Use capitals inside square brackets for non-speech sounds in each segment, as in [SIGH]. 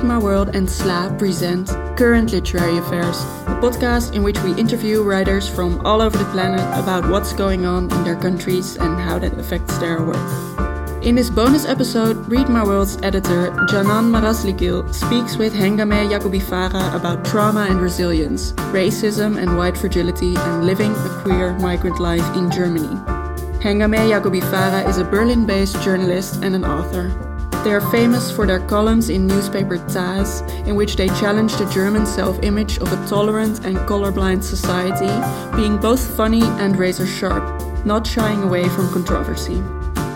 Read My World and SLA present Current Literary Affairs, a podcast in which we interview writers from all over the planet about what's going on in their countries and how that affects their work. In this bonus episode, Read My World's editor, Canan Marasligil, speaks with Hengame Yaghoobifarah about trauma and resilience, racism and white fragility, and living a queer migrant life in Germany. Hengame Yaghoobifarah is a Berlin based journalist and an author. They are famous for their columns in newspaper Taz, in which they challenge the German self image of a tolerant and colorblind society, being both funny and razor sharp, not shying away from controversy.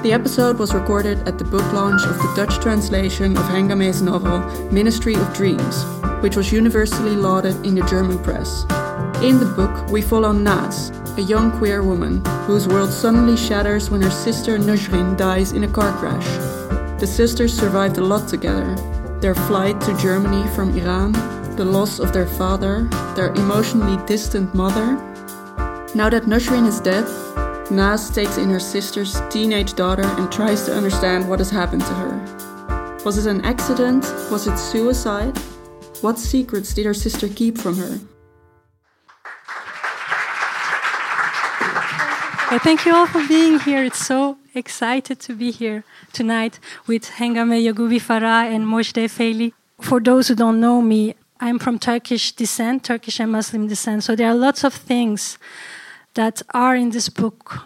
The episode was recorded at the book launch of the Dutch translation of Hengame's novel Ministry of Dreams, which was universally lauded in the German press. In the book, we follow Naz, a young queer woman whose world suddenly shatters when her sister Nushin dies in a car crash. The sisters survived a lot together their flight to Germany from Iran, the loss of their father, their emotionally distant mother. Now that Nushin is dead, Naz takes in her sister's teenage daughter and tries to understand what has happened to her. Was it an accident? Was it suicide? What secrets did her sister keep from her? Well, thank you all for being here. It's so excited to be here tonight with Hengame Yaghoobifarah and Mojde Feili. For those who don't know me, I'm from Turkish descent, Turkish and Muslim descent. So there are lots of things that are in this book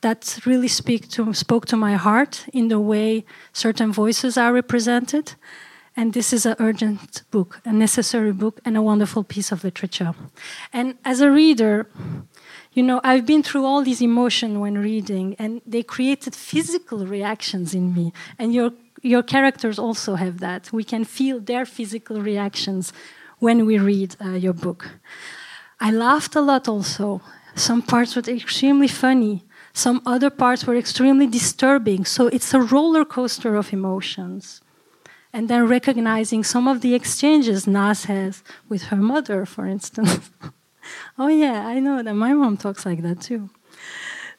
that really speak to spoke to my heart in the way certain voices are represented. And this is an urgent book, a necessary book, and a wonderful piece of literature. And as a reader, you know, I've been through all these emotions when reading, and they created physical reactions in me. And your your characters also have that. We can feel their physical reactions when we read uh, your book. I laughed a lot also. Some parts were extremely funny. Some other parts were extremely disturbing. So it's a roller coaster of emotions. And then recognizing some of the exchanges Naz has with her mother, for instance. [LAUGHS] [LAUGHS] oh, yeah, I know that my mom talks like that too.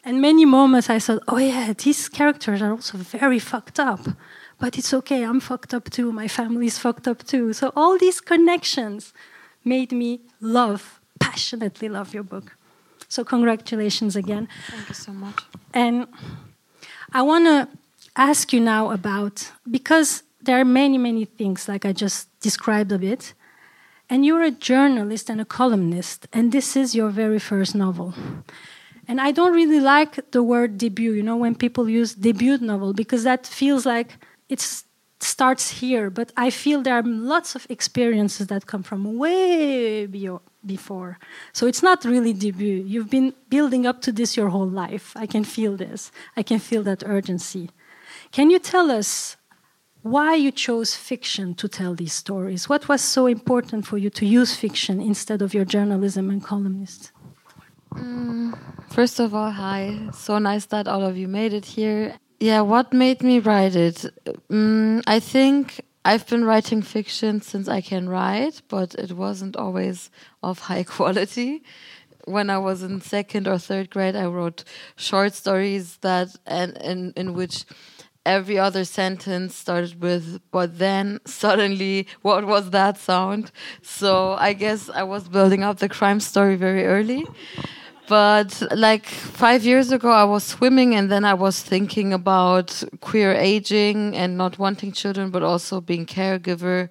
And many moments I thought, oh, yeah, these characters are also very fucked up. But it's okay, I'm fucked up too, my family's fucked up too. So all these connections made me love, passionately love your book. So congratulations again. Thank you so much. And I want to ask you now about, because there are many, many things, like I just described a bit, and you're a journalist and a columnist, and this is your very first novel. And I don't really like the word debut, you know, when people use debut novel, because that feels like it starts here. But I feel there are lots of experiences that come from way before. So it's not really debut. You've been building up to this your whole life. I can feel this. I can feel that urgency. Can you tell us why you chose fiction to tell these stories. What was so important for you to use fiction instead of your journalism and columnist? Mm, first of all, hi. So nice that all of you made it here. Yeah, what made me write it? Mm, I think I've been writing fiction since I can write, but it wasn't always of high [LAUGHS] quality. When I was in second or third grade, I wrote short stories that and in in which every other sentence started with but then suddenly what was that sound? So i guess i was building up the crime story very early. But like five years ago i was swimming and then i was thinking about queer aging and not wanting children but also being caregiver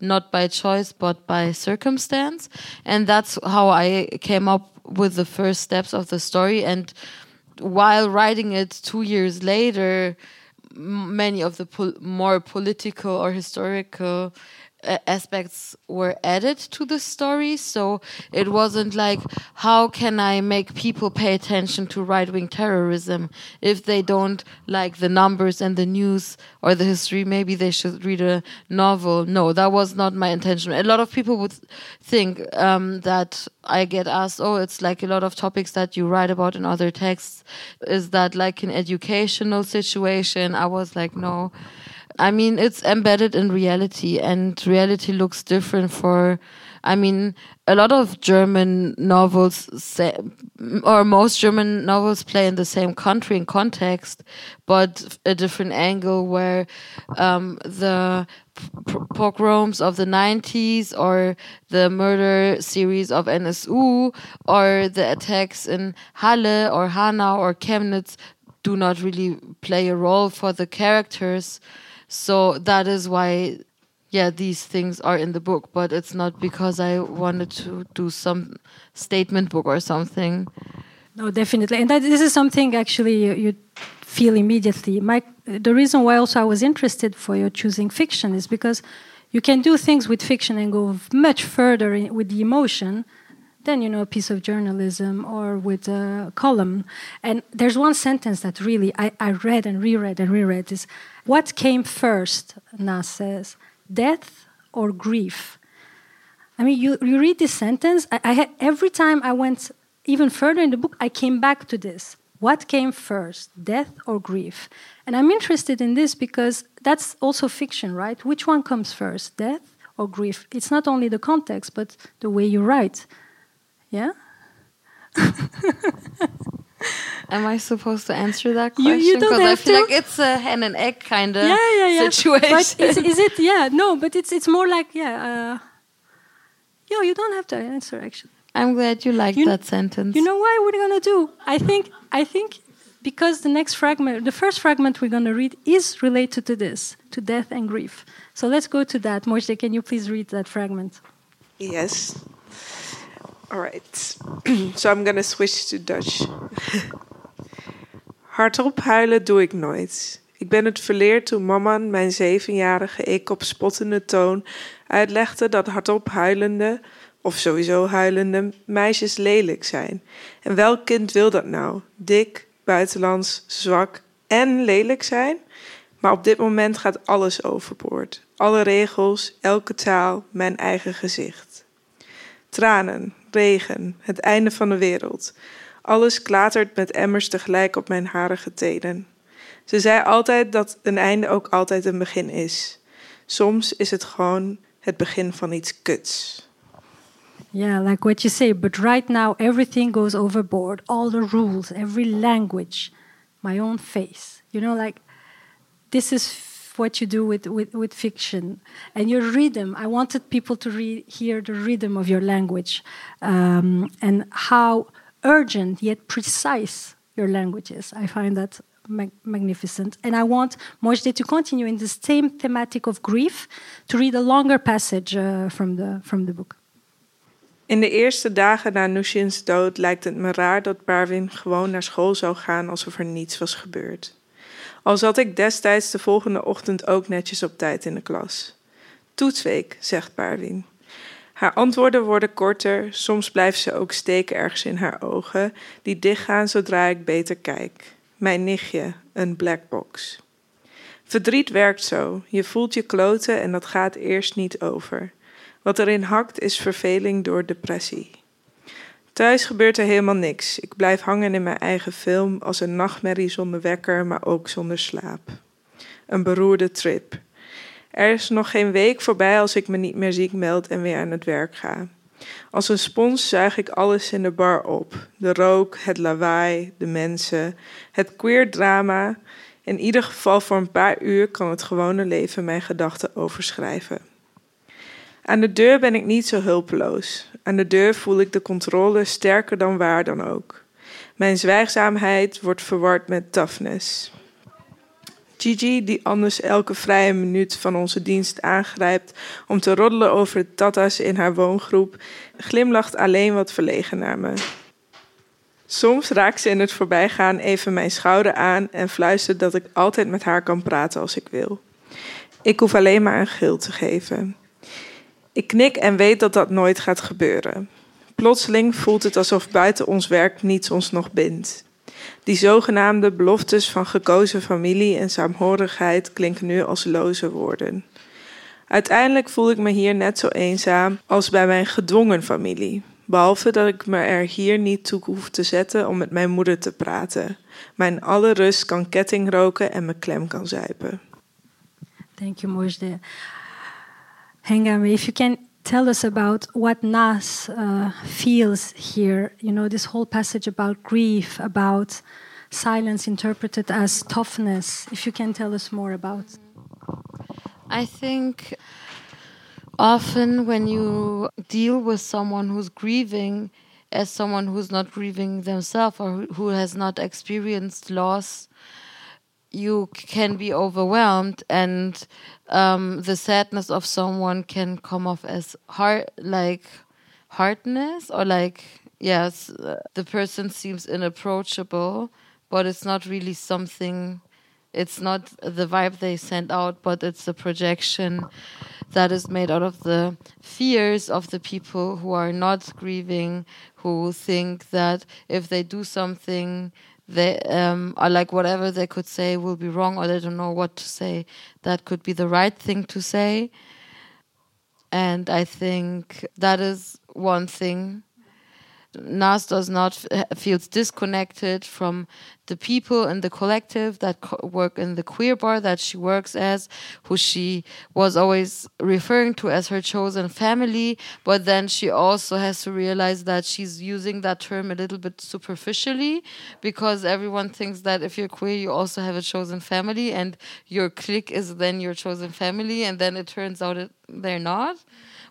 not by choice but by circumstance. And that's how i came up with the first steps of the story. And while writing it two years later many of the pol more political or historical aspects were added to the story. So it wasn't like, how can I make people pay attention to right wing terrorism if they don't like the numbers and the news or the history? Maybe they should read a novel. No, that was not my intention. A lot of people would think um, that I get asked, oh, it's like a lot of topics that you write about in other texts. Is that like an educational situation? I was like, no. I mean, it's embedded in reality, and reality looks different for. I mean, a lot of German novels, say, or most German novels, play in the same country and context, but a different angle where um, the pogroms of the 90s or the murder series of NSU or the attacks in Halle or Hanau or Chemnitz do not really play a role for the characters. So that is why, yeah, these things are in the book, but it's not because I wanted to do some statement book or something. No, definitely. And that, this is something actually you, you feel immediately. My, the reason why also I was interested for your choosing fiction is because you can do things with fiction and go much further in, with the emotion than you know a piece of journalism or with a column. And there's one sentence that really I, I read and reread and reread is what came first, Nas says, death or grief? I mean, you, you read this sentence, I, I had, every time I went even further in the book, I came back to this. What came first, death or grief? And I'm interested in this because that's also fiction, right? Which one comes first, death or grief? It's not only the context, but the way you write. Yeah? [LAUGHS] Am I supposed to answer that question? You, you don't have I feel to. like it's a hen and egg kind of yeah, yeah, yeah. situation. But is, is, [LAUGHS] it? Yeah, no, but it's it's more like yeah. Uh, yo, you don't have to answer actually. I'm glad you liked you that sentence. You know why we're gonna do? I think I think because the next fragment, the first fragment we're gonna read is related to this, to death and grief. So let's go to that. Mojde, can you please read that fragment? Yes. All right. [CLEARS THROAT] so I'm gonna switch to Dutch. [LAUGHS] Hardop huilen doe ik nooit. Ik ben het verleerd toen mama mijn zevenjarige ik op spottende toon uitlegde dat hardop huilende, of sowieso huilende, meisjes lelijk zijn. En welk kind wil dat nou? Dik, buitenlands, zwak en lelijk zijn? Maar op dit moment gaat alles overboord. Alle regels, elke taal, mijn eigen gezicht. Tranen, regen, het einde van de wereld. Alles klatert met emmers tegelijk op mijn harige tenen. Ze zei altijd dat een einde ook altijd een begin is. Soms is het gewoon het begin van iets kuts. Yeah, like what you say, but right now everything goes overboard. All the rules, every language, my own face. You know, like this is what you do with, with, with fiction and your rhythm. I wanted people to re- hear the rhythm of your language um, and how urgent yet precise your language is. I find that mag magnificent. And I want Mojde to continue in the same thematic of grief to read a longer passage uh, from, the, from the book. In de eerste dagen na Nushins dood lijkt het me raar dat Parvin gewoon naar school zou gaan alsof er niets was gebeurd. Al zat ik destijds de volgende ochtend ook netjes op tijd in de klas. Toetsweek, zegt Parvin. Haar antwoorden worden korter, soms blijft ze ook steken ergens in haar ogen, die dichtgaan zodra ik beter kijk. Mijn nichtje, een blackbox. Verdriet werkt zo. Je voelt je kloten en dat gaat eerst niet over. Wat erin hakt is verveling door depressie. Thuis gebeurt er helemaal niks. Ik blijf hangen in mijn eigen film als een nachtmerrie zonder wekker, maar ook zonder slaap. Een beroerde trip. Er is nog geen week voorbij als ik me niet meer ziek meld en weer aan het werk ga. Als een spons zuig ik alles in de bar op: de rook, het lawaai, de mensen, het queer drama. In ieder geval voor een paar uur kan het gewone leven mijn gedachten overschrijven. Aan de deur ben ik niet zo hulpeloos. Aan de deur voel ik de controle sterker dan waar dan ook. Mijn zwijgzaamheid wordt verward met toughness. Gigi, die anders elke vrije minuut van onze dienst aangrijpt om te roddelen over tatas in haar woongroep, glimlacht alleen wat verlegen naar me. Soms raakt ze in het voorbijgaan even mijn schouder aan en fluistert dat ik altijd met haar kan praten als ik wil. Ik hoef alleen maar een gil te geven. Ik knik en weet dat dat nooit gaat gebeuren. Plotseling voelt het alsof buiten ons werk niets ons nog bindt. Die zogenaamde beloftes van gekozen familie en saamhorigheid klinken nu als loze woorden. Uiteindelijk voel ik me hier net zo eenzaam als bij mijn gedwongen familie. Behalve dat ik me er hier niet toe hoef te zetten om met mijn moeder te praten. Mijn alle rust kan ketting roken en me klem kan zuipen. You, Mojde. Hengame, if you can tell us about what Nas uh, feels here, you know, this whole passage about grief, about silence interpreted as toughness, if you can tell us more about. I think often when you deal with someone who's grieving as someone who's not grieving themselves or who has not experienced loss you can be overwhelmed and um, the sadness of someone can come off as hard like hardness or like yes the person seems inapproachable but it's not really something it's not the vibe they send out but it's the projection that is made out of the fears of the people who are not grieving who think that if they do something they um, are like whatever they could say will be wrong or they don't know what to say. That could be the right thing to say. And i think that is one thing Naz does not feels disconnected from the people in the collective that work in the queer bar that she works as, who she was always referring to as her chosen family. But then she also has to realize that she's using that term a little bit superficially because everyone thinks that if you're queer, you also have a chosen family and your clique is then your chosen family. And then it turns out it, they're not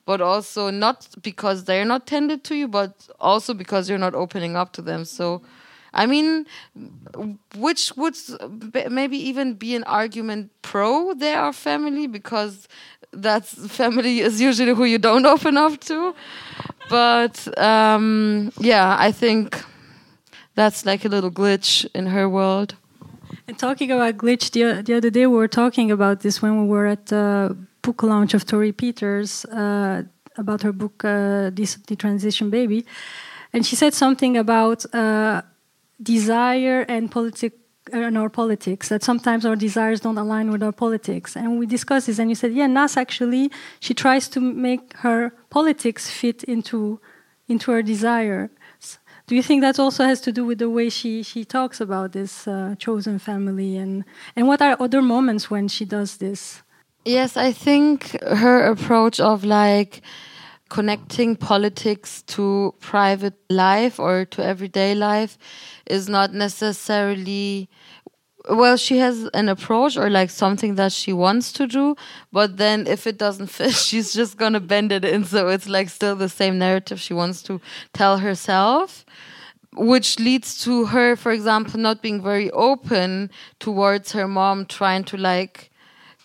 but also not because they're not tended to you, but also because you're not opening up to them. So, I mean, which would maybe even be an argument pro they are family because that's [LAUGHS] family is usually who you don't open up to. But um, yeah, I think that's like a little glitch in her world. And talking about glitch, the, the other day we were talking about this when we were at uh, book launch of Torrey Peters uh, about her book uh, Detransition Baby, and she said something about uh, desire and politics and our politics that sometimes our desires don't align with our politics. And we discussed this and you said yeah Naz actually she tries to make her politics fit into into her desire do you think that also has to do with the way she, she talks about this uh, chosen family? And, and what are other moments when she does this Yes, I think her approach of like connecting politics to private life or to everyday life is not necessarily well she has an approach or like something that she wants to do but then if it doesn't [LAUGHS] fit she's just gonna bend it in. So it's like still the same narrative she wants to tell herself which leads to her for example not being very open towards her mom trying to like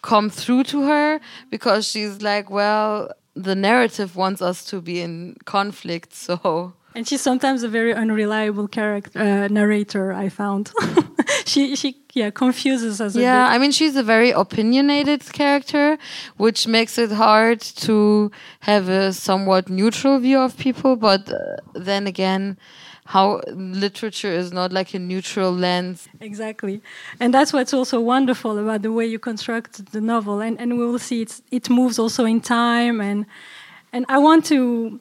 come through to her because she's like, well, the narrative wants us to be in conflict, [LAUGHS] so. And she's sometimes a very unreliable character uh, narrator. I found [LAUGHS] she she yeah confuses us. Yeah, I mean she's a very opinionated character, which makes it hard to have a somewhat neutral view of people. But uh, then again, how literature is not like a neutral lens. Exactly. And that's what's also wonderful about the way you construct the novel. And, and we will see it's, it moves also in time. And, and I want to.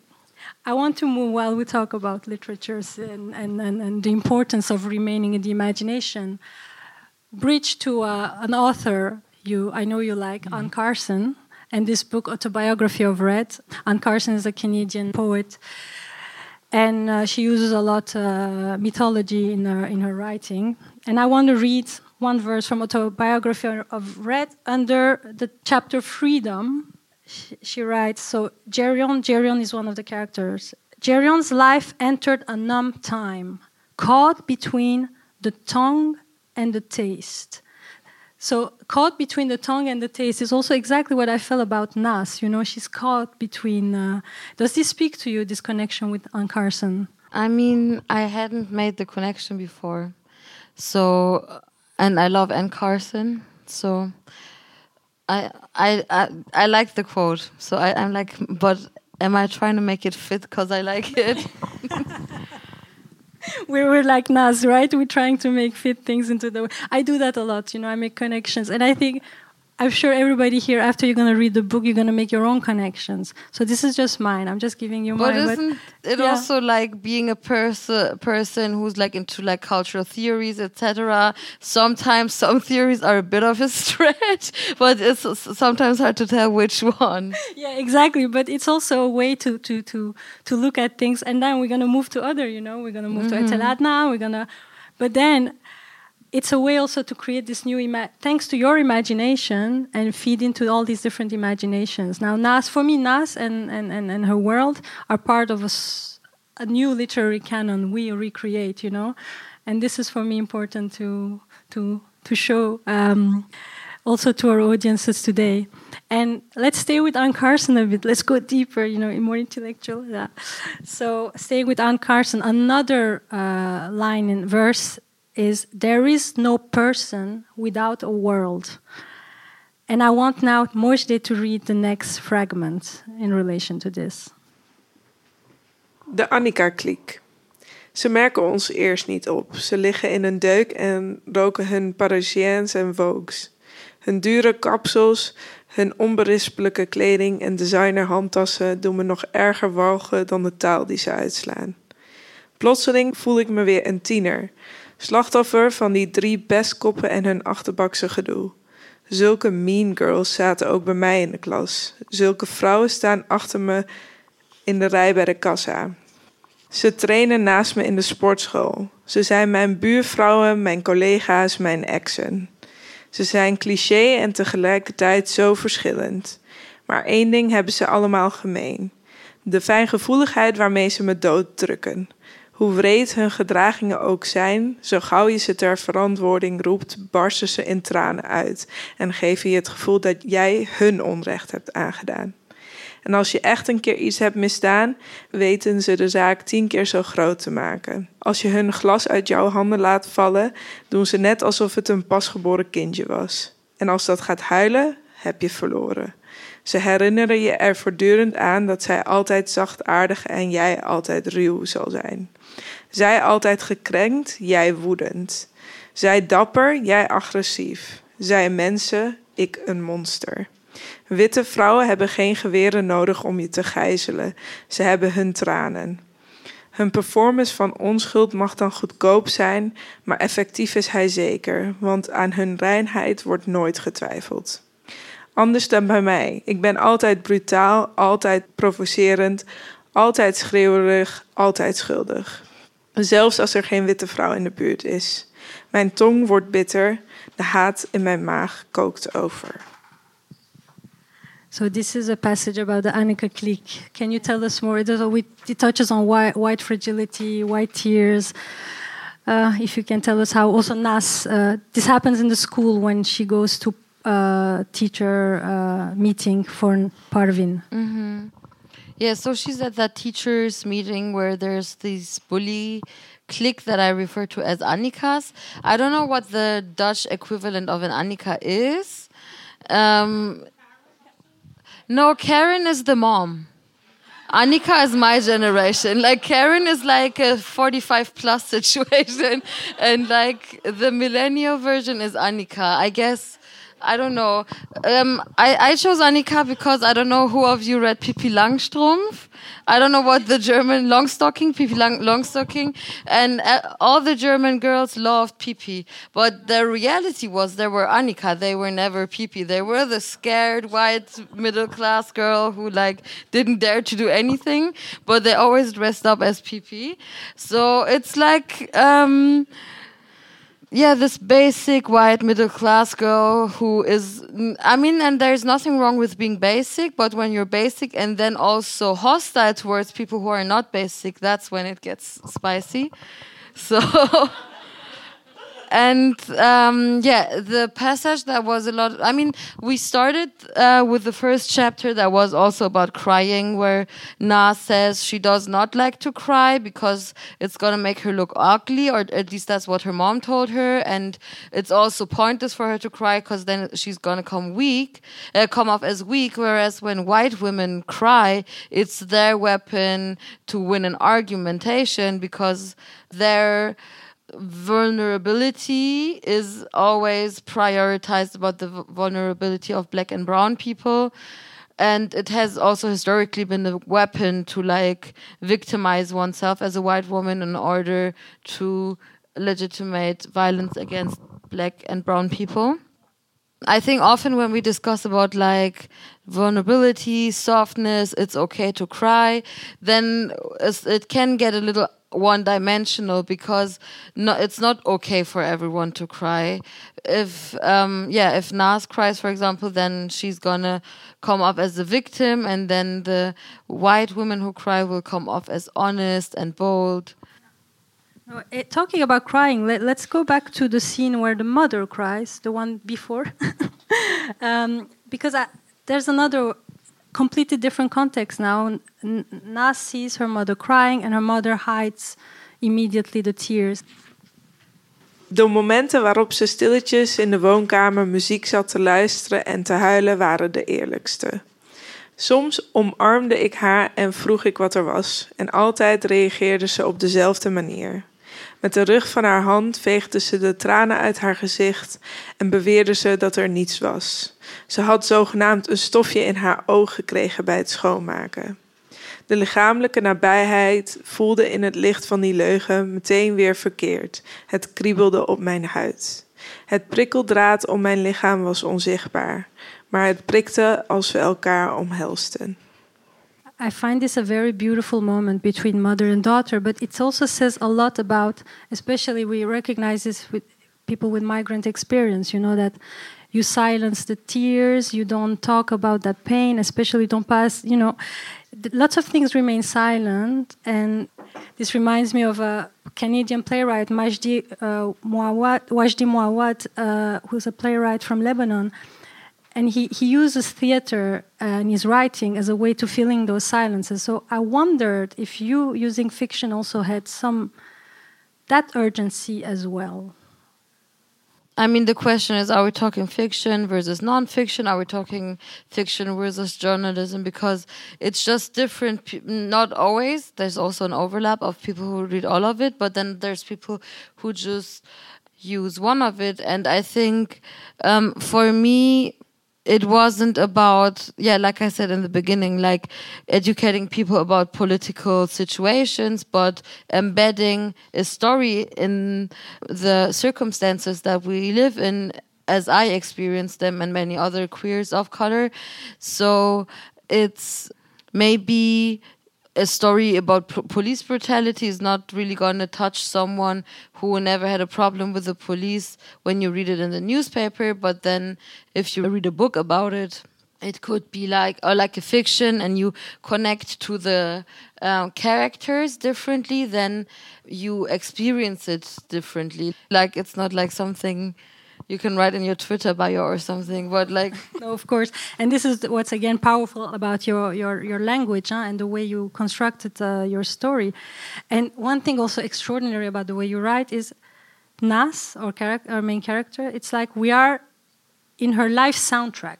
I want to move while we talk about literatures and, and, and, and the importance of remaining in the imagination. Bridge to uh, an author you I know you like, mm -hmm. Anne Carson, and this book, Autobiography of Red. Anne Carson is a Canadian poet and uh, she uses a lot uh, mythology in her in her writing. And I want to read one verse from autobiography of Red under the chapter Freedom. She, writes, so Geryon, Geryon is one of the characters. Geryon's life entered a numb time, caught between the tongue and the taste. So caught between the tongue and the taste is also exactly what I felt about Nas. You know, she's caught between. Uh, does this speak to you? This connection with Anne Carson? I mean, I hadn't made the connection before, so and I love Anne Carson, so I I I, I like the quote. So I, I'm like, but am I trying to make it fit because I like it? [LAUGHS] we were like Naz, right? We're trying to make fit things into the. I do that a lot, you know. I make connections, and I think I'm sure everybody here, after you're going to read the book, you're going to make your own connections. So this is just mine. I'm just giving you but mine. Isn't but it yeah. also like being a person person who's like into like cultural theories, etc. Sometimes some [LAUGHS] theories are a bit of a stretch, [LAUGHS] but it's sometimes hard to tell which [LAUGHS] one. Yeah, exactly. But it's also a way to to to to look at things, and then we're going to move to other. You know, we're going to move mm -hmm. to mm-hmm. Etel Adnan. We're going to, but then it's a way also to create this new ima- thanks to your imagination and feed into all these different imaginations now nas for me nas and, and, and, and her world are part of a, a new literary canon we recreate you know and this is for me important to to to show um, also to our audiences today and let's stay with Anne Carson a bit. Let's go deeper, you know, in more intellectual. Yeah. So, staying with Anne Carson, another uh, line in verse is There is no person without a world. And I want now Mojde to read the next fragment in relation to this. De Annika-kliek. Ze merken ons eerst niet op. Ze liggen in een deuk en roken hun Parisiens en Vogues. Hun dure kapsels, hun onberispelijke kleding en designer handtassen doen me nog erger walgen dan de taal die ze uitslaan. Plotseling voel ik me weer een tiener, slachtoffer van die drie bestkoppen en hun achterbakse gedoe. Zulke mean girls zaten ook bij mij in de klas. Zulke vrouwen staan achter me in de rij bij de kassa. Ze trainen naast me in de sportschool. Ze zijn mijn buurvrouwen, mijn collega's, mijn exen. Ze zijn cliché en tegelijkertijd zo verschillend. Maar één ding hebben ze allemaal gemeen: de fijngevoeligheid waarmee ze me dooddrukken. Hoe wreed hun gedragingen ook zijn, zo gauw je ze ter verantwoording roept, barsten ze in tranen uit en geven je het gevoel dat jij hun onrecht hebt aangedaan. En als je echt een keer iets hebt misdaan, weten ze de zaak tien keer zo groot te maken. Als je hun glas uit jouw handen laat vallen, doen ze net alsof het een pasgeboren kindje was. En als dat gaat huilen, heb je verloren. Ze herinneren je er voortdurend aan dat zij altijd zachtaardig en jij altijd ruw zal zijn. Zij altijd gekrenkt, jij woedend. Zij dapper, jij agressief. Zij mensen, ik een monster. Witte vrouwen hebben geen geweren nodig om je te gijzelen. Ze hebben hun tranen. Hun performance van onschuld mag dan goedkoop zijn, maar effectief is hij zeker, want aan hun reinheid wordt nooit getwijfeld. Anders dan bij mij. Ik ben altijd brutaal, altijd provocerend, altijd schreeuwerig, altijd schuldig. Zelfs als er geen witte vrouw in de buurt is. Mijn tong wordt bitter, de haat in mijn maag kookt over. So this is a passage about the Annika clique. Can you tell us more? It, touches on white, white fragility, white tears. Uh, if you can tell us how also Nas, uh, this happens in the school when she goes to uh, teacher uh, meeting for Parvin. Mm -hmm. Yeah, so she's at that teachers meeting where there's this bully clique that I refer to as Annikas. I don't know what the Dutch equivalent of an Annika is. Um, no, Karen is the mom. Annika is my generation. Like Karen is like a 45 plus [LAUGHS] situation, and like the millennial version is Annika. I guess I don't know. Um, I, I chose Annika because I don't know who of you read Pippi Langstrumpf. I don't know what the German Longstocking, Pippi Lang, Longstocking, and uh, all the German girls loved Pippi. But the reality was they were Annika. They were never Pippi. They were the scared white middle class girl who like didn't dare to do anything, but they always dressed up as Pippi. So it's like. Um, yeah, this basic white middle class girl who is, mm, I mean, and there's nothing wrong with being basic, but when you're basic and then also hostile towards people who are not basic, that's when it gets spicy. So. [LAUGHS] and um, yeah, the passage that was a lot. I mean, we started uh, with the first chapter that was also about crying, where Na says she does not like to cry because it's gonna make her look ugly, or at least that's what her mom told her, and it's also pointless for her to cry because then she's gonna come weak, uh, come off as weak. Whereas when white women cry, it's their weapon to win an argumentation because they're vulnerability is always prioritized about the vulnerability of black and brown people. And it has also historically been a weapon to like victimize oneself as a white woman in order to legitimate violence against black and brown people. I think often when we discuss about like vulnerability softness it's okay to cry then uh, it can get a little one dimensional because no, it's not okay for everyone to cry. If um, yeah, if Nas cries, for example, then she's gonna come off as the victim, and then the white women who cry will come off as honest and bold. Uh, talking about crying, let, us go back to the scene where the mother cries, the one before, [LAUGHS] um, because I, there's another completely different context now. Nas sees her mother crying, and her mother hides immediately the tears. De momenten waarop ze stilletjes in de woonkamer muziek zat te luisteren en te huilen waren de eerlijkste. Soms omarmde ik haar en vroeg ik wat er was, en altijd reageerde ze op dezelfde manier. Met de rug van haar hand veegde ze de tranen uit haar gezicht en beweerde ze dat er niets was. Ze had zogenaamd een stofje in haar oog gekregen bij het schoonmaken. De lichamelijke nabijheid voelde in het licht van die leugen meteen weer verkeerd. Het kriebelde op mijn huid. Het prikkeldraad om mijn lichaam was onzichtbaar, maar het prikte als we elkaar omhelsten. I find this a very beautiful moment between mother and daughter, but it also says a lot about, especially we recognize this with people with migrant experience, you know, that you silence the tears, you don't talk about that pain, especially don't pass, you know, lots of things remain silent. And this reminds me of a Canadian playwright, Wajdi uh, Mouawad, uh, who's a playwright from Lebanon and he, he uses theater and his writing as a way to filling those silences. So I wondered if you, using fiction, also had some that urgency as well. I mean, the question is are we talking fiction versus nonfiction? Are we talking fiction versus journalism? Because it's just different, not always. There's also an overlap of people who read all of it, but then there's people who just use one of it. And I think um, for me, it wasn't about yeah like i said in the beginning like educating people about political situations but embedding a story in the circumstances that we live in as i experienced them and many other queers of color. So it's maybe a story about police brutality is not really going to touch someone who never had a problem with the police when you read it in the newspaper. But then, if you read a book about it, it could be like or like a fiction, and you connect to the uh, characters differently. Then you experience it differently. Like it's not like something you can write in your Twitter bio or something. But like, [LAUGHS] no, of course. And this is what's again powerful about your your your language huh, and the way you constructed uh, your story. And one thing also extraordinary about the way you write is Nas, our, our main character. It's like we are in her life soundtrack.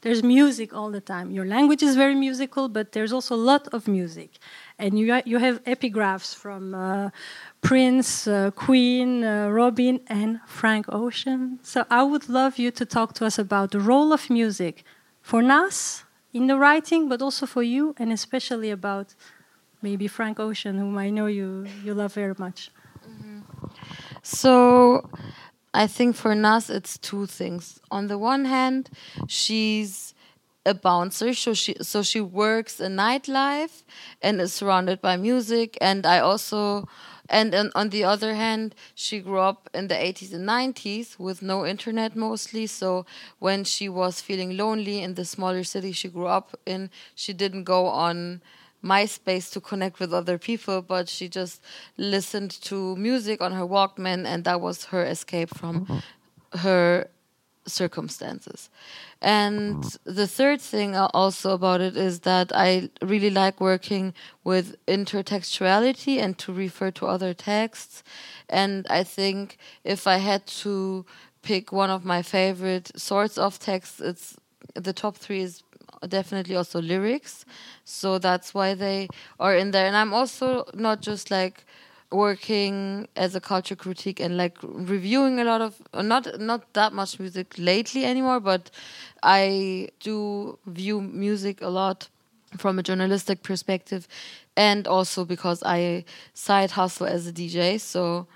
There's music all the time. Your language is very musical, but there's also a lot of music and you you have epigraphs from uh, Prince, uh, Queen, uh, Robin, and Frank Ocean. So I would love you to talk to us about the role of music for Nas in the writing, but also for you, and especially about maybe Frank Ocean, whom I know you you love very much. Mm -hmm. So. I think for Nas, it's two things. On the one hand, she's a bouncer, so she so she works a nightlife and is surrounded by music. And I also, and, and on the other hand, she grew up in the 80s and 90s with no internet mostly. So when she was feeling lonely in the smaller city she grew up in, she didn't go on. MySpace to connect with other people, but she just listened to music on her Walkman, and that was her escape from mm-hmm. her circumstances. And the third thing also about it is that I really like working with intertextuality and to refer to other texts. And I think if I had to pick one of my favorite sorts of texts, it's the top three is definitely also lyrics. So that's why they are in there. And I'm also not just like working as a culture critique and like reviewing a lot of not not that much music lately anymore but i do view music a lot from a journalistic perspective and also because i side hustle as a dj so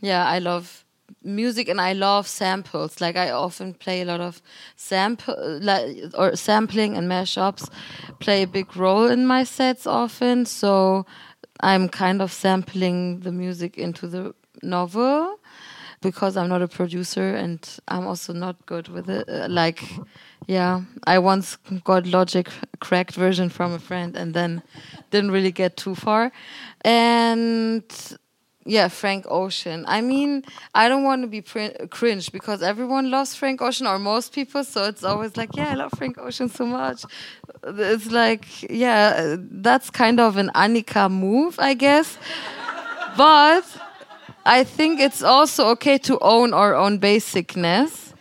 yeah i love music and i love samples. Like i often play a lot of sample like, or sampling and mashups play a big role in my sets often. So I'm kind of sampling the music into the novel because I'm not a producer and I'm also not good with it. Uh, like, yeah, I once got Logic cracked version from a friend and then didn't really get too far. And yeah, Frank Ocean. I mean, I don't want to be cringe because everyone loves Frank Ocean or most people, so it's always like, yeah, I love Frank Ocean so much. It's like, yeah, that's kind of an Annika move, I guess. but I think it's also okay to own our own basicness.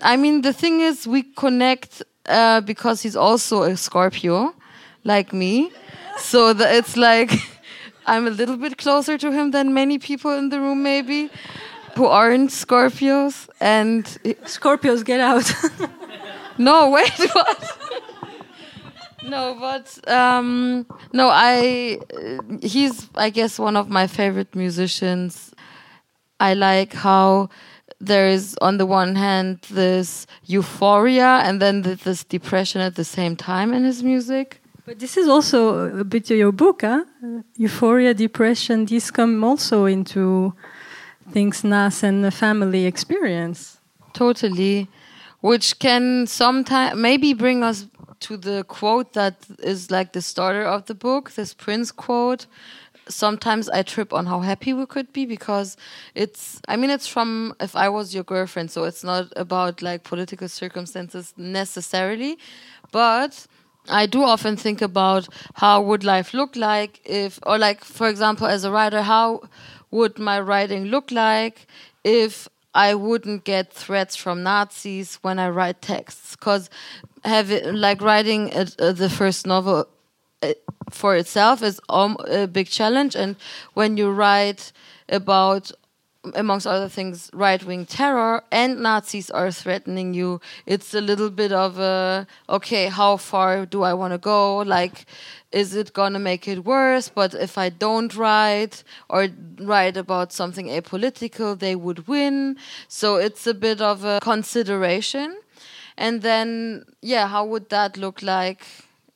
I mean, the thing is, we connect uh, because he's also a Scorpio, like me. So the, it's like. [LAUGHS] I'm a little bit closer to him than many people in the room, maybe, who aren't Scorpios. And Scorpios, get out. [LAUGHS] no, wait, what? no, but um, no, I. he's, I guess, one of my favorite musicians. I like how there is, on the one hand, this euphoria and then this depression at the same time in his music. But this is also a bit of your book, huh? Euphoria, depression, these come also into things Nas and the family experience. Totally. Which can sometimes maybe bring us to the quote that is like the starter of the book, this Prince quote. Sometimes I trip on how happy we could be because it's, I mean, it's from If I Was Your Girlfriend, so it's not about like political circumstances necessarily, but I do often think about how would life look like if, or like, for example, as a writer, how would my writing look like if I wouldn't get threats from Nazis when I write texts? Because having like writing a, a, the first novel uh, for itself is a big challenge, and when you write about amongst other things, right wing terror and Nazis are threatening you. It's a little bit of a okay, how far do I want to go? Like, is it gonna make it worse? But if I don't write or write about something apolitical, they would win. So it's a bit of a consideration. And then, yeah, how would that look like?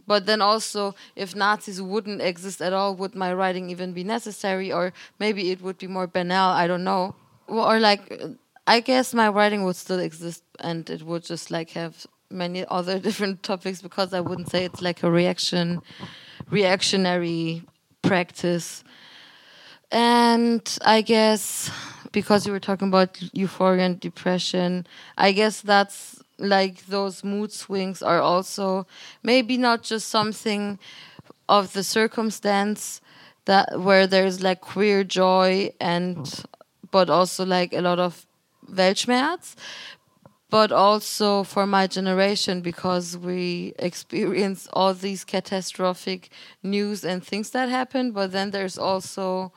But then also, if Nazis wouldn't exist at all, would my writing even be necessary? Or maybe it would be more banal, I don't know. Or like, I guess my writing would still exist and it would just like have many other [LAUGHS] different topics because I wouldn't say it's like a reaction, reactionary practice. And I guess because you were talking about euphoria and depression, I guess that's like those mood swings are also maybe not just something of the circumstance that where there's like queer joy and but also like a lot of Weltschmerz but also for my generation because we experience all these catastrophic news and things that happen but then there's also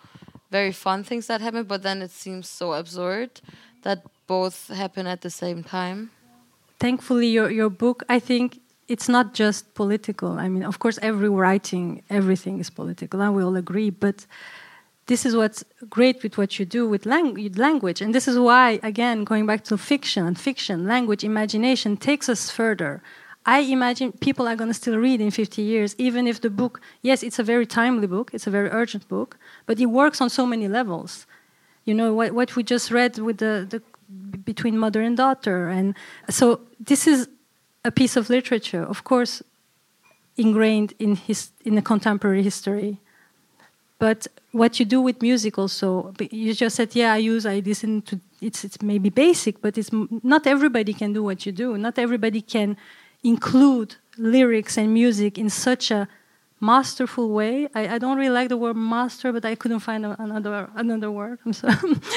very fun things that happen but then it seems so absurd that both happen at the same time thankfully, your, your book, I think it's not just political. I mean, of course, every writing, everything is political, and we all agree. But this is what's great with what you do with, lang- language. And this is why, again, going back to fiction and fiction, language, imagination takes us further. I imagine people are going to still read in 50 years, even if the book, yes, it's a very timely book, it's a very urgent book, but it works on so many levels. You know, what, what we just read with the, the between mother and daughter. And so this is a piece of literature, of course, ingrained in, his, in the contemporary history. But what you do with music also, you just said, yeah, I use, I listen to, it's, it's maybe basic, but it's not everybody can do what you do. Not everybody can include lyrics and music in such a masterful way. I, I, don't really like the word master, but I couldn't find another another word. I'm sorry.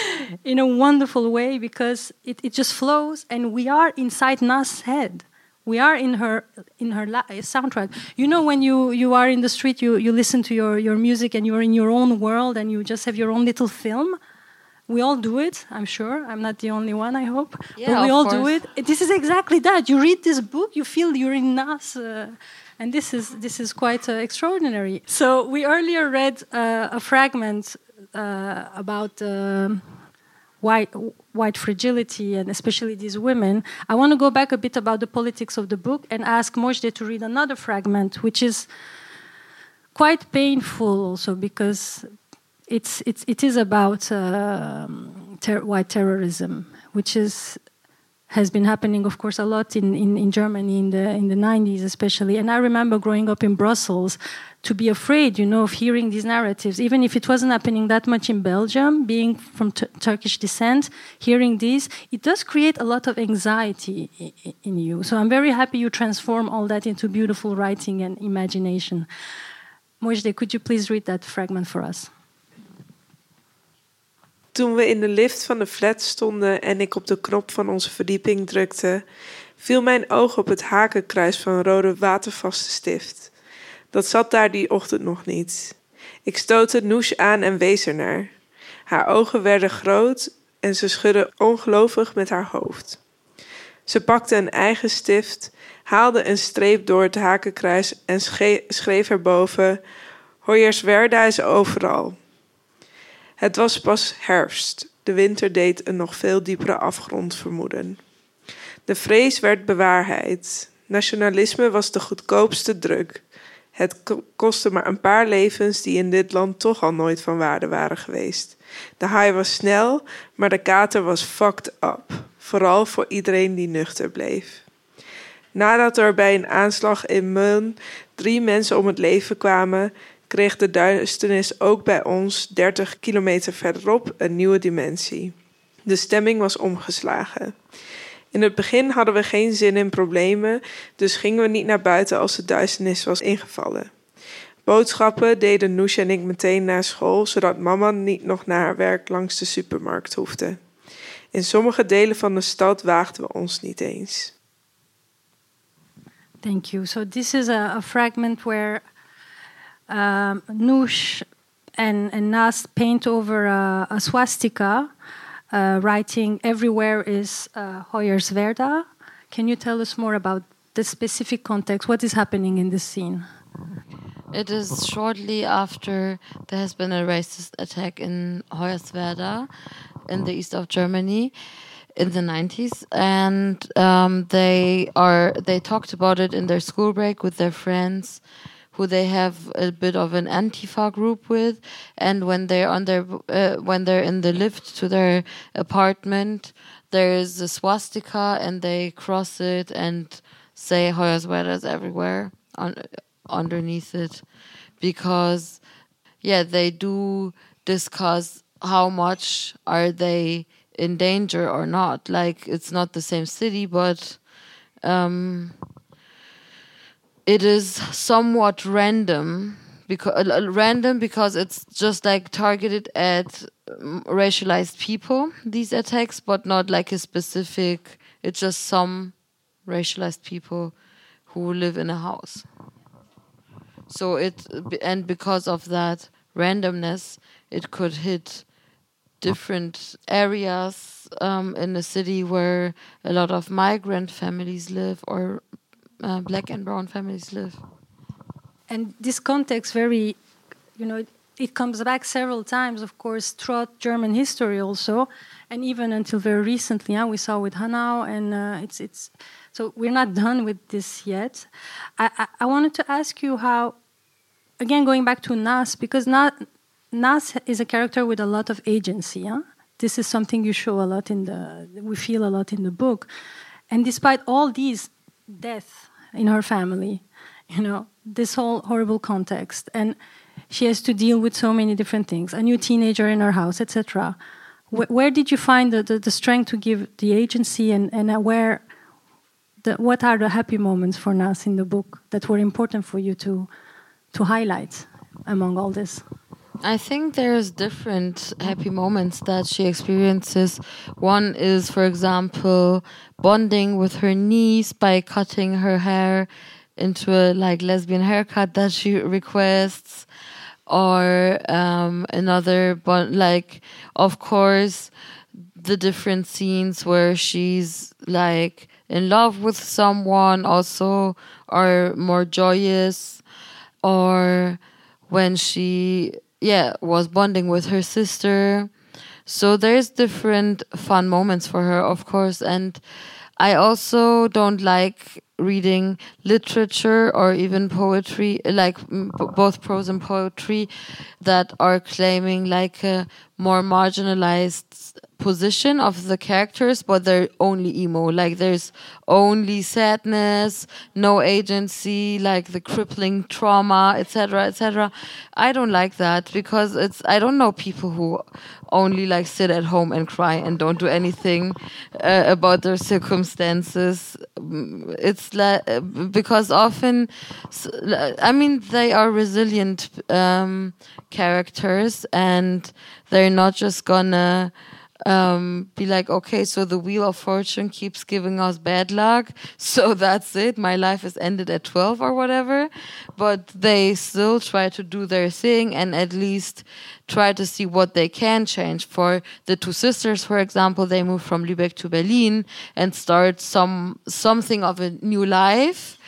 [LAUGHS] in a wonderful way because it, it just flows, and we are inside Nas' head. We are in her in her soundtrack. You know, when you, you are in the street, you, you listen to your, your music, and you're in your own world, and you just have your own little film. We all do it, I'm sure. I'm not the only one, I hope. Yeah, but we all course. do it. This is exactly that. You read this book, you feel you're in Nas. Uh, and this is this is quite uh, extraordinary. So we earlier read uh, a fragment uh, about um, white white fragility and especially these women. I want to go back a bit about the politics of the book and ask Mojde to read another fragment, which is quite painful also because it's, it's, it is about uh, ter white terrorism, which is has been happening, of course, a lot in, in, in Germany in the in the 90s, especially. And I remember growing up in Brussels to be afraid, you know, of hearing these narratives, even if it wasn't happening that much in Belgium. Being from Turkish descent, hearing these, it does create a lot of anxiety in, in you. So I'm very happy you transform all that into beautiful writing and imagination. Mojde, could you please read that fragment for us? Toen we in de lift van de flat stonden en ik op de knop van onze verdieping drukte, viel mijn oog op het hakenkruis van rode watervaste stift. Dat zat daar die ochtend nog niet. Ik stootte Noes aan en wees ernaar. Haar ogen werden groot en ze schudde ongelovig met haar hoofd. Ze pakte een eigen stift, haalde een streep door het hakenkruis en schreef erboven: Hoyerswerda is overal. Het was pas herfst. De winter deed een nog veel diepere afgrond vermoeden. De vrees werd bewaarheid. Nationalisme was de goedkoopste druk. Het kostte maar een paar levens die in dit land toch al nooit van waarde waren geweest. De haai was snel, maar de kater was fucked up. Vooral voor iedereen die nuchter bleef. Nadat er bij een aanslag in Meun drie mensen om het leven kwamen, kreeg de duisternis ook bij ons, 30 kilometer verderop, een nieuwe dimensie. De stemming was omgeslagen. In het begin hadden we geen zin in problemen, dus gingen we niet naar buiten als de duisternis was ingevallen. Boodschappen deden Noes en ik meteen na school, zodat mama niet nog naar haar werk langs de supermarkt hoefde. In sommige delen van de stad waagden we ons niet eens. Thank you. So this is a fragment where um, Noosh and, and Nas paint over a, a swastika, uh, writing everywhere is uh, Hoyerswerda. Can you tell us more about the specific context? What is happening in this scene? It is shortly after there has been a racist attack in Hoyerswerda in the east of Germany in the 90s and um, they are they talked about it in their school break with their friends who they have a bit of an antifa group with and when they're on their uh, when they're in the lift to their apartment there is a swastika and they cross it and say Hoyas Hoyerswerda's everywhere on underneath it because yeah they do discuss how much are they in danger or not. Like it's not the same city but um it is somewhat random because uh, random because it's just like targeted at um, racialized people these attacks but not like a specific it's just some racialized people who live in a house. So it and because of that randomness it could hit different areas um, in the city where a lot of migrant families live or uh, black and brown families live. And this context, very, you know, it, it comes back several times, of course, throughout German history also, and even until very recently. Yeah, we saw with Hanau, and uh, it's it's. So we're not done with this yet. I, I, I wanted to ask you how, again, going back to Nas, because Nas, is a character with a lot of agency. Yeah? This is something you show a lot in the, we feel a lot in the book. And despite all these deaths, in her family, you know, this whole horrible context. And she has to deal with so many different things a new teenager in her house, etc. Wh where did you find the, the, the, strength to give the agency and, and where the, what are the happy moments for Nas in the book that were important for you to, to highlight among all this? I think there's different happy moments that she experiences. One is, for example, bonding with her niece by cutting her hair into a like lesbian haircut that she requests, or um, another bond. Like, of course, the different scenes where she's like in love with someone also are more joyous, or when she yeah was bonding with her sister. So there's different fun moments for her of course. And i also don't like reading literature or even poetry, like both prose and poetry, that are claiming like a more marginalized position of the characters, but they're only emo. Like there's only sadness, no agency, like the crippling trauma, etc., etc. I don't like that because it's. I don't know people who only like sit at home and cry and don't do anything uh, about their circumstances. It's like because often, I mean, they are resilient um, characters and they're not just gonna um, be like, okay, so the wheel of fortune keeps giving us bad luck, [LAUGHS] so that's it. My life is ended at 12 or whatever. But they still try to do their thing and at least try to see what they can change. For the two sisters, for example, they move from Lübeck to Berlin and start some something of a new life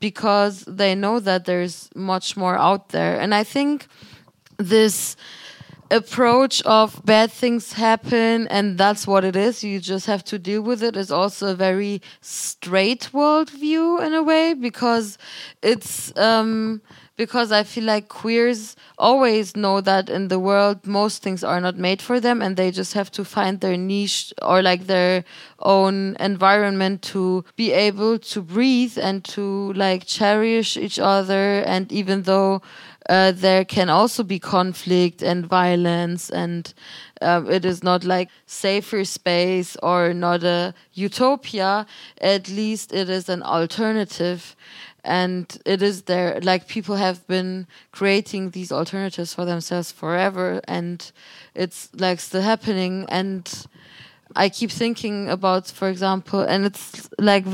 because they know that there's much more out there. And I think this approach of bad things happen and that's what it is. You just have to deal with it. Is also a very straight worldview in a way because it's um because I feel like queers always know that in the world most things are not made for them and they just have to find their niche or like their own environment to be able to breathe and to like cherish each other. And even though uh, there can also be conflict and violence and uh, it is not like safer space or not a utopia. At least it is an alternative. And it is there like people have been creating these alternatives for themselves forever and it's like still happening. And I keep thinking about, for example, and it's like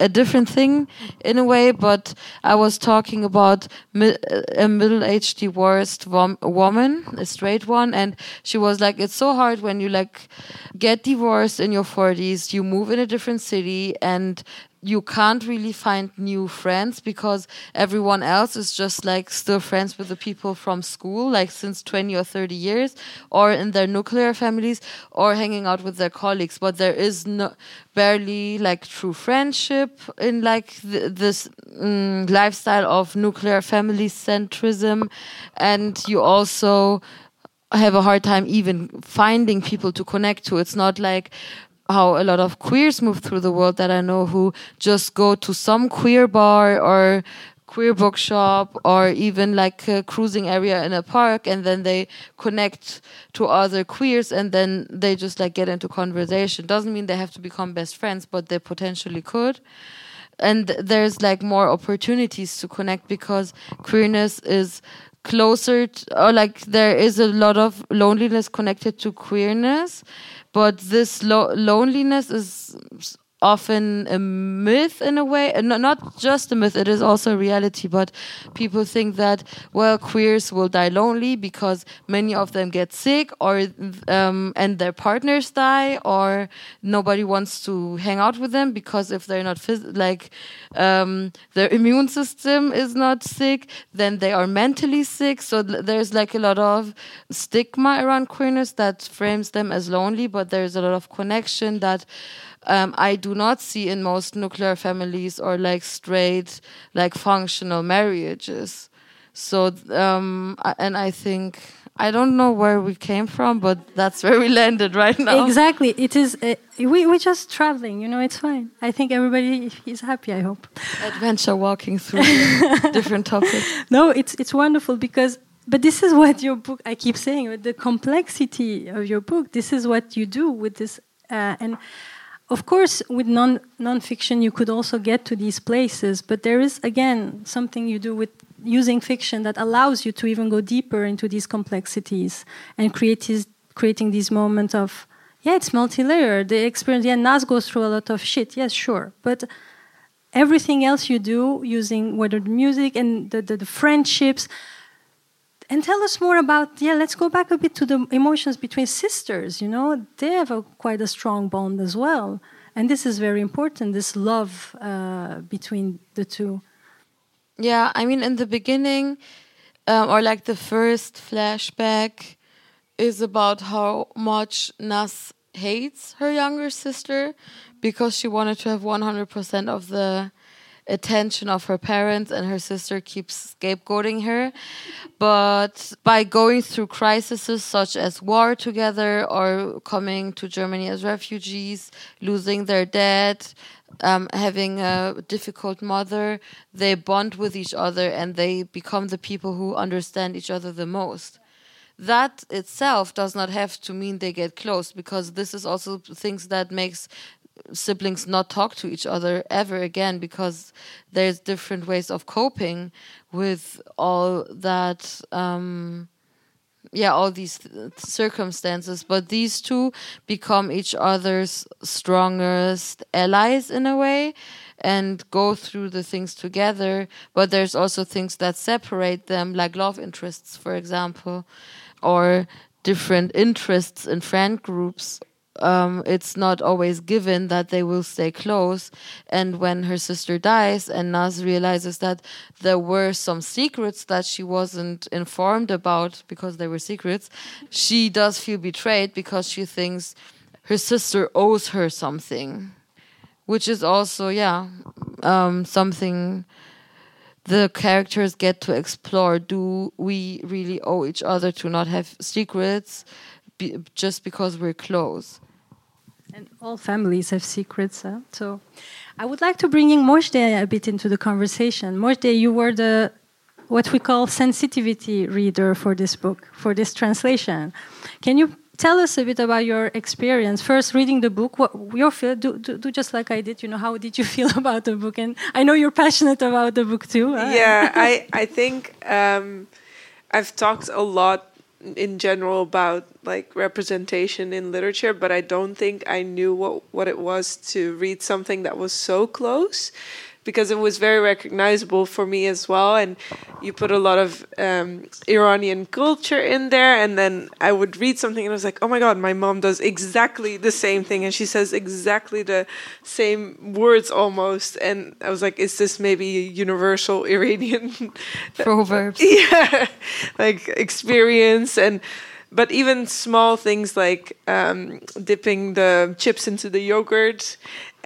a different thing in a way, but I was talking about a middle aged divorced woman, a straight one, and she was like, it's so hard when you like get divorced in your 40s, you move in a different city, and you can't really find new friends because everyone else is just like still friends with the people from school, like since 20 or 30 years, or in their nuclear families, or hanging out with their colleagues. But there is no barely like true friendship in like th this mm, lifestyle of nuclear family centrism, and you also have a hard time even finding people to connect to. It's not like how a lot of queers move through the world that I know who just go to some queer bar or queer bookshop or even like a cruising area in a park and then they connect to other queers and then they just like get into conversation. Doesn't mean they have to become best friends but they potentially could. And there's like more opportunities to connect because queerness is closer to, or like there is a lot of loneliness connected to queerness but this lo loneliness is often a myth in a way not just a myth it is also a reality but people think that well queers will die lonely because many of them get sick or um, and their partners die or nobody wants to hang out with them because if they're not like um, their immune system is not sick then they are mentally sick. So th there's like a lot of stigma around queerness that frames them as lonely but there's a lot of connection that um, I do not see in most nuclear families or like straight, like functional marriages. So, um, and I think I don't know where we came from, but that's where we landed right now. Exactly. It is. Uh, we we're just traveling. You know, it's fine. I think everybody is happy. I hope. Adventure walking through [LAUGHS] different topics. No, it's it's wonderful because. But this is what your book. I keep saying with the complexity of your book. This is what you do with this, uh, and of course, with non nonfiction, you could also get to these places, but there is again something you do with using fiction that allows you to even go deeper into these complexities and create creating these moments of yeah, it's multi-layered. The experience, yeah, Nas goes through a lot of shit. Yes, sure, but everything else you do using whether the music and the, the, the friendships and tell us more about yeah let's go back a bit to the emotions between sisters you know? They have a, quite a strong bond as well. And this is very important this love uh, between the two. Yeah i mean in the beginning um, or like the first flashback is about how much nas hates her younger sister because she wanted to have 100% of the attention of her parents, and her sister keeps scapegoating her. But by going through crises such as war together or coming to Germany as refugees, losing their dad, um, having a difficult mother, they bond with each other and they become the people who understand each other the most. That itself does not have to mean they get close because this is also things that makes siblings not talk to each other ever again because there's different ways of coping with all that um, yeah all these circumstances. But these two become each other's strongest allies in a way and go through the things together. But there's also things that separate them like love interests for example or different interests in friend groups um, it's not always given that they will stay close. And when her sister dies, and Nas realizes that there were some secrets that she wasn't informed about because they were secrets, she does feel betrayed because she thinks her sister owes her something, which is also, yeah, um, something the characters get to explore. Do we really owe each other to not have secrets? Be, just because we're close. And all families have secrets. Huh? So I would like to bring in Mojde a bit into the conversation. Mojde, you were the what we call sensitivity reader for this book, for this translation. Can you tell us a bit about your experience? First, reading the book, what your feel, do, do, do, just like I did. You know, how did you [LAUGHS] feel about the book? And I know you're passionate about the book too. Huh? Yeah, I [LAUGHS] I think um, I've talked a lot in general about like representation in literature, but I don't think I knew what what it was to read something that was so close because it was very recognizable for me as well. And you put a lot of um, Iranian culture in there. And then I would read something and I was like, oh my God, my mom does exactly the same thing. And she says exactly the same words almost. And I was like, is this maybe a universal [LAUGHS] Iranian [LAUGHS] proverbs? [LAUGHS] yeah, like experience. And but even small things like um, dipping the chips into the yogurt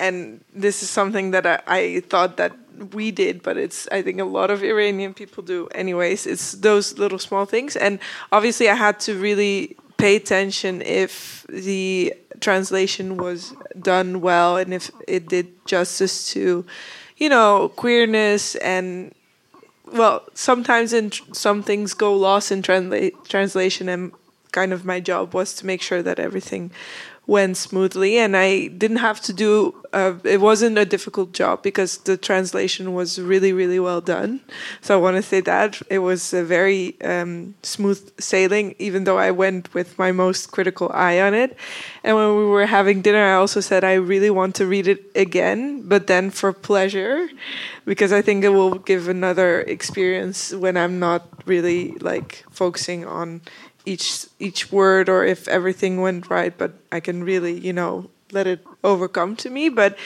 and this is something that I, I thought that we did, but it's I think a lot of Iranian people do. Anyways, it's those little small things, and obviously I had to really pay attention if the translation was done well and if it did justice to, you know, queerness and well, sometimes in tr- some things go lost in transla- translation, and kind of my job was to make sure that everything went smoothly and i didn't have to do uh, it wasn't a difficult job because the translation was really really well done. So i want to say that it was a very um, smooth sailing even though i went with my most critical eye on it. And when we were having dinner i also said i really want to read it again but then for pleasure because i think it will give another experience when i'm not really like focusing on each each word or if everything went right but i can really you know let it overcome to me. But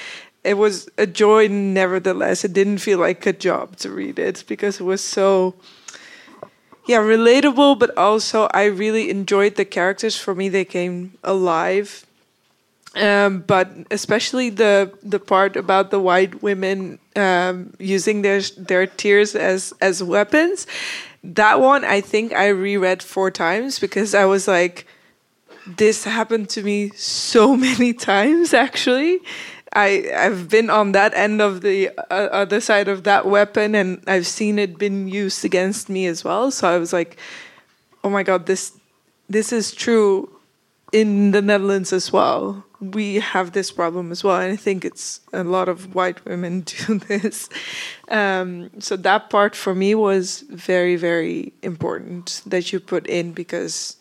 it was a joy nevertheless. It didn't feel like a job to read it because it was so yeah relatable but also i really enjoyed the characters. For me they came alive. Um, but especially the the part about the white women um, using their their tears as as weapons that one I think I reread four times because I was like, this happened to me so [LAUGHS] many times actually. I I've been on that end of the uh, other side of that weapon and I've seen it been used against me as well. So I was like, oh my god, this this is true in the Netherlands as well. We have this problem as well, and I think it's a lot of white women [LAUGHS] do this. Um, so that part for me was very, very important that you put in because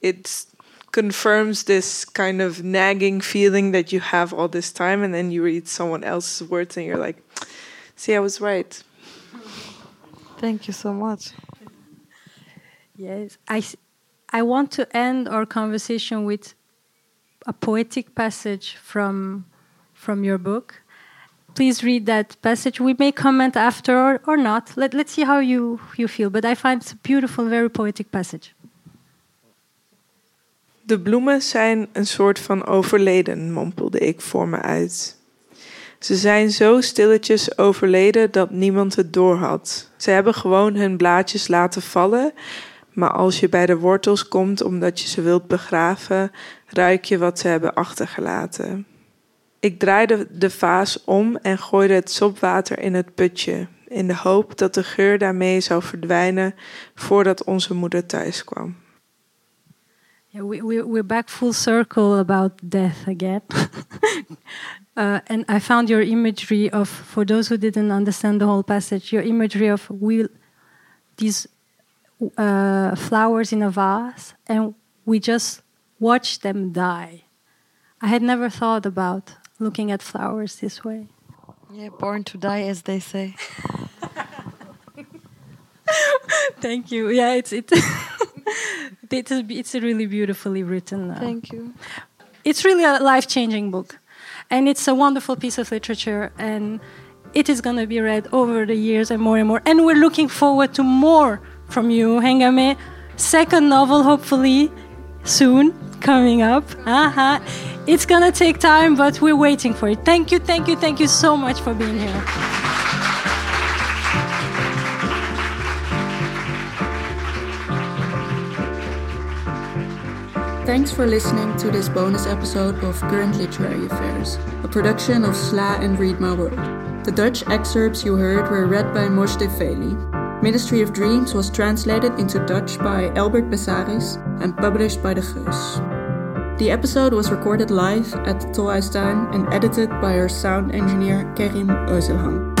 it confirms this kind of nagging feeling that you have all this time, and then you read someone else's words and you're like, "See, I was right." Thank you so much. Yes, I I want to end our conversation with a poetic passage from from your book. Please read that passage. We may comment after or, or not. Let, let's see how you, you feel. But I find it's a beautiful, very poetic passage. De bloemen zijn een soort van overleden, mompelde ik voor me uit. Ze zijn zo stilletjes overleden dat niemand het doorhad. Ze hebben gewoon hun blaadjes laten vallen, maar als je bij de wortels komt omdat je ze wilt begraven, ruik je wat ze hebben achtergelaten. Ik draaide de vaas om en gooide het sopwater in het putje, in de hoop dat de geur daarmee zou verdwijnen voordat onze moeder thuis kwam. Yeah, we, we, we're back full circle about death again. [LAUGHS] uh, and I found your imagery of, for those who didn't understand the whole passage, your imagery of we, these uh, flowers in a vase and we just watch them die. I had never thought about looking at flowers this way. Yeah, born to die, as they say. [LAUGHS] Thank you. Yeah, it's it. [LAUGHS] it's, it's a really beautifully written. Uh, Thank you. It's really a life changing book. And it's a wonderful piece of literature. And it is going to be read over the years and more and more. And we're looking forward to more from you, Hengameh. Second novel, hopefully, soon coming up. Uh-huh. It's to take time, but we're waiting for it. Thank you, thank you, thank you so much for being here. Thanks for listening to this bonus episode of Current Literary Affairs, a production of SLA and Read My World. The Dutch excerpts you heard were read by Mojde Feili. Ministry of Dreams was translated into Dutch by Albert Besaris and published by De Geus. The episode was recorded live at the Tolhuistuin and edited by our sound engineer Kerim Özelhan.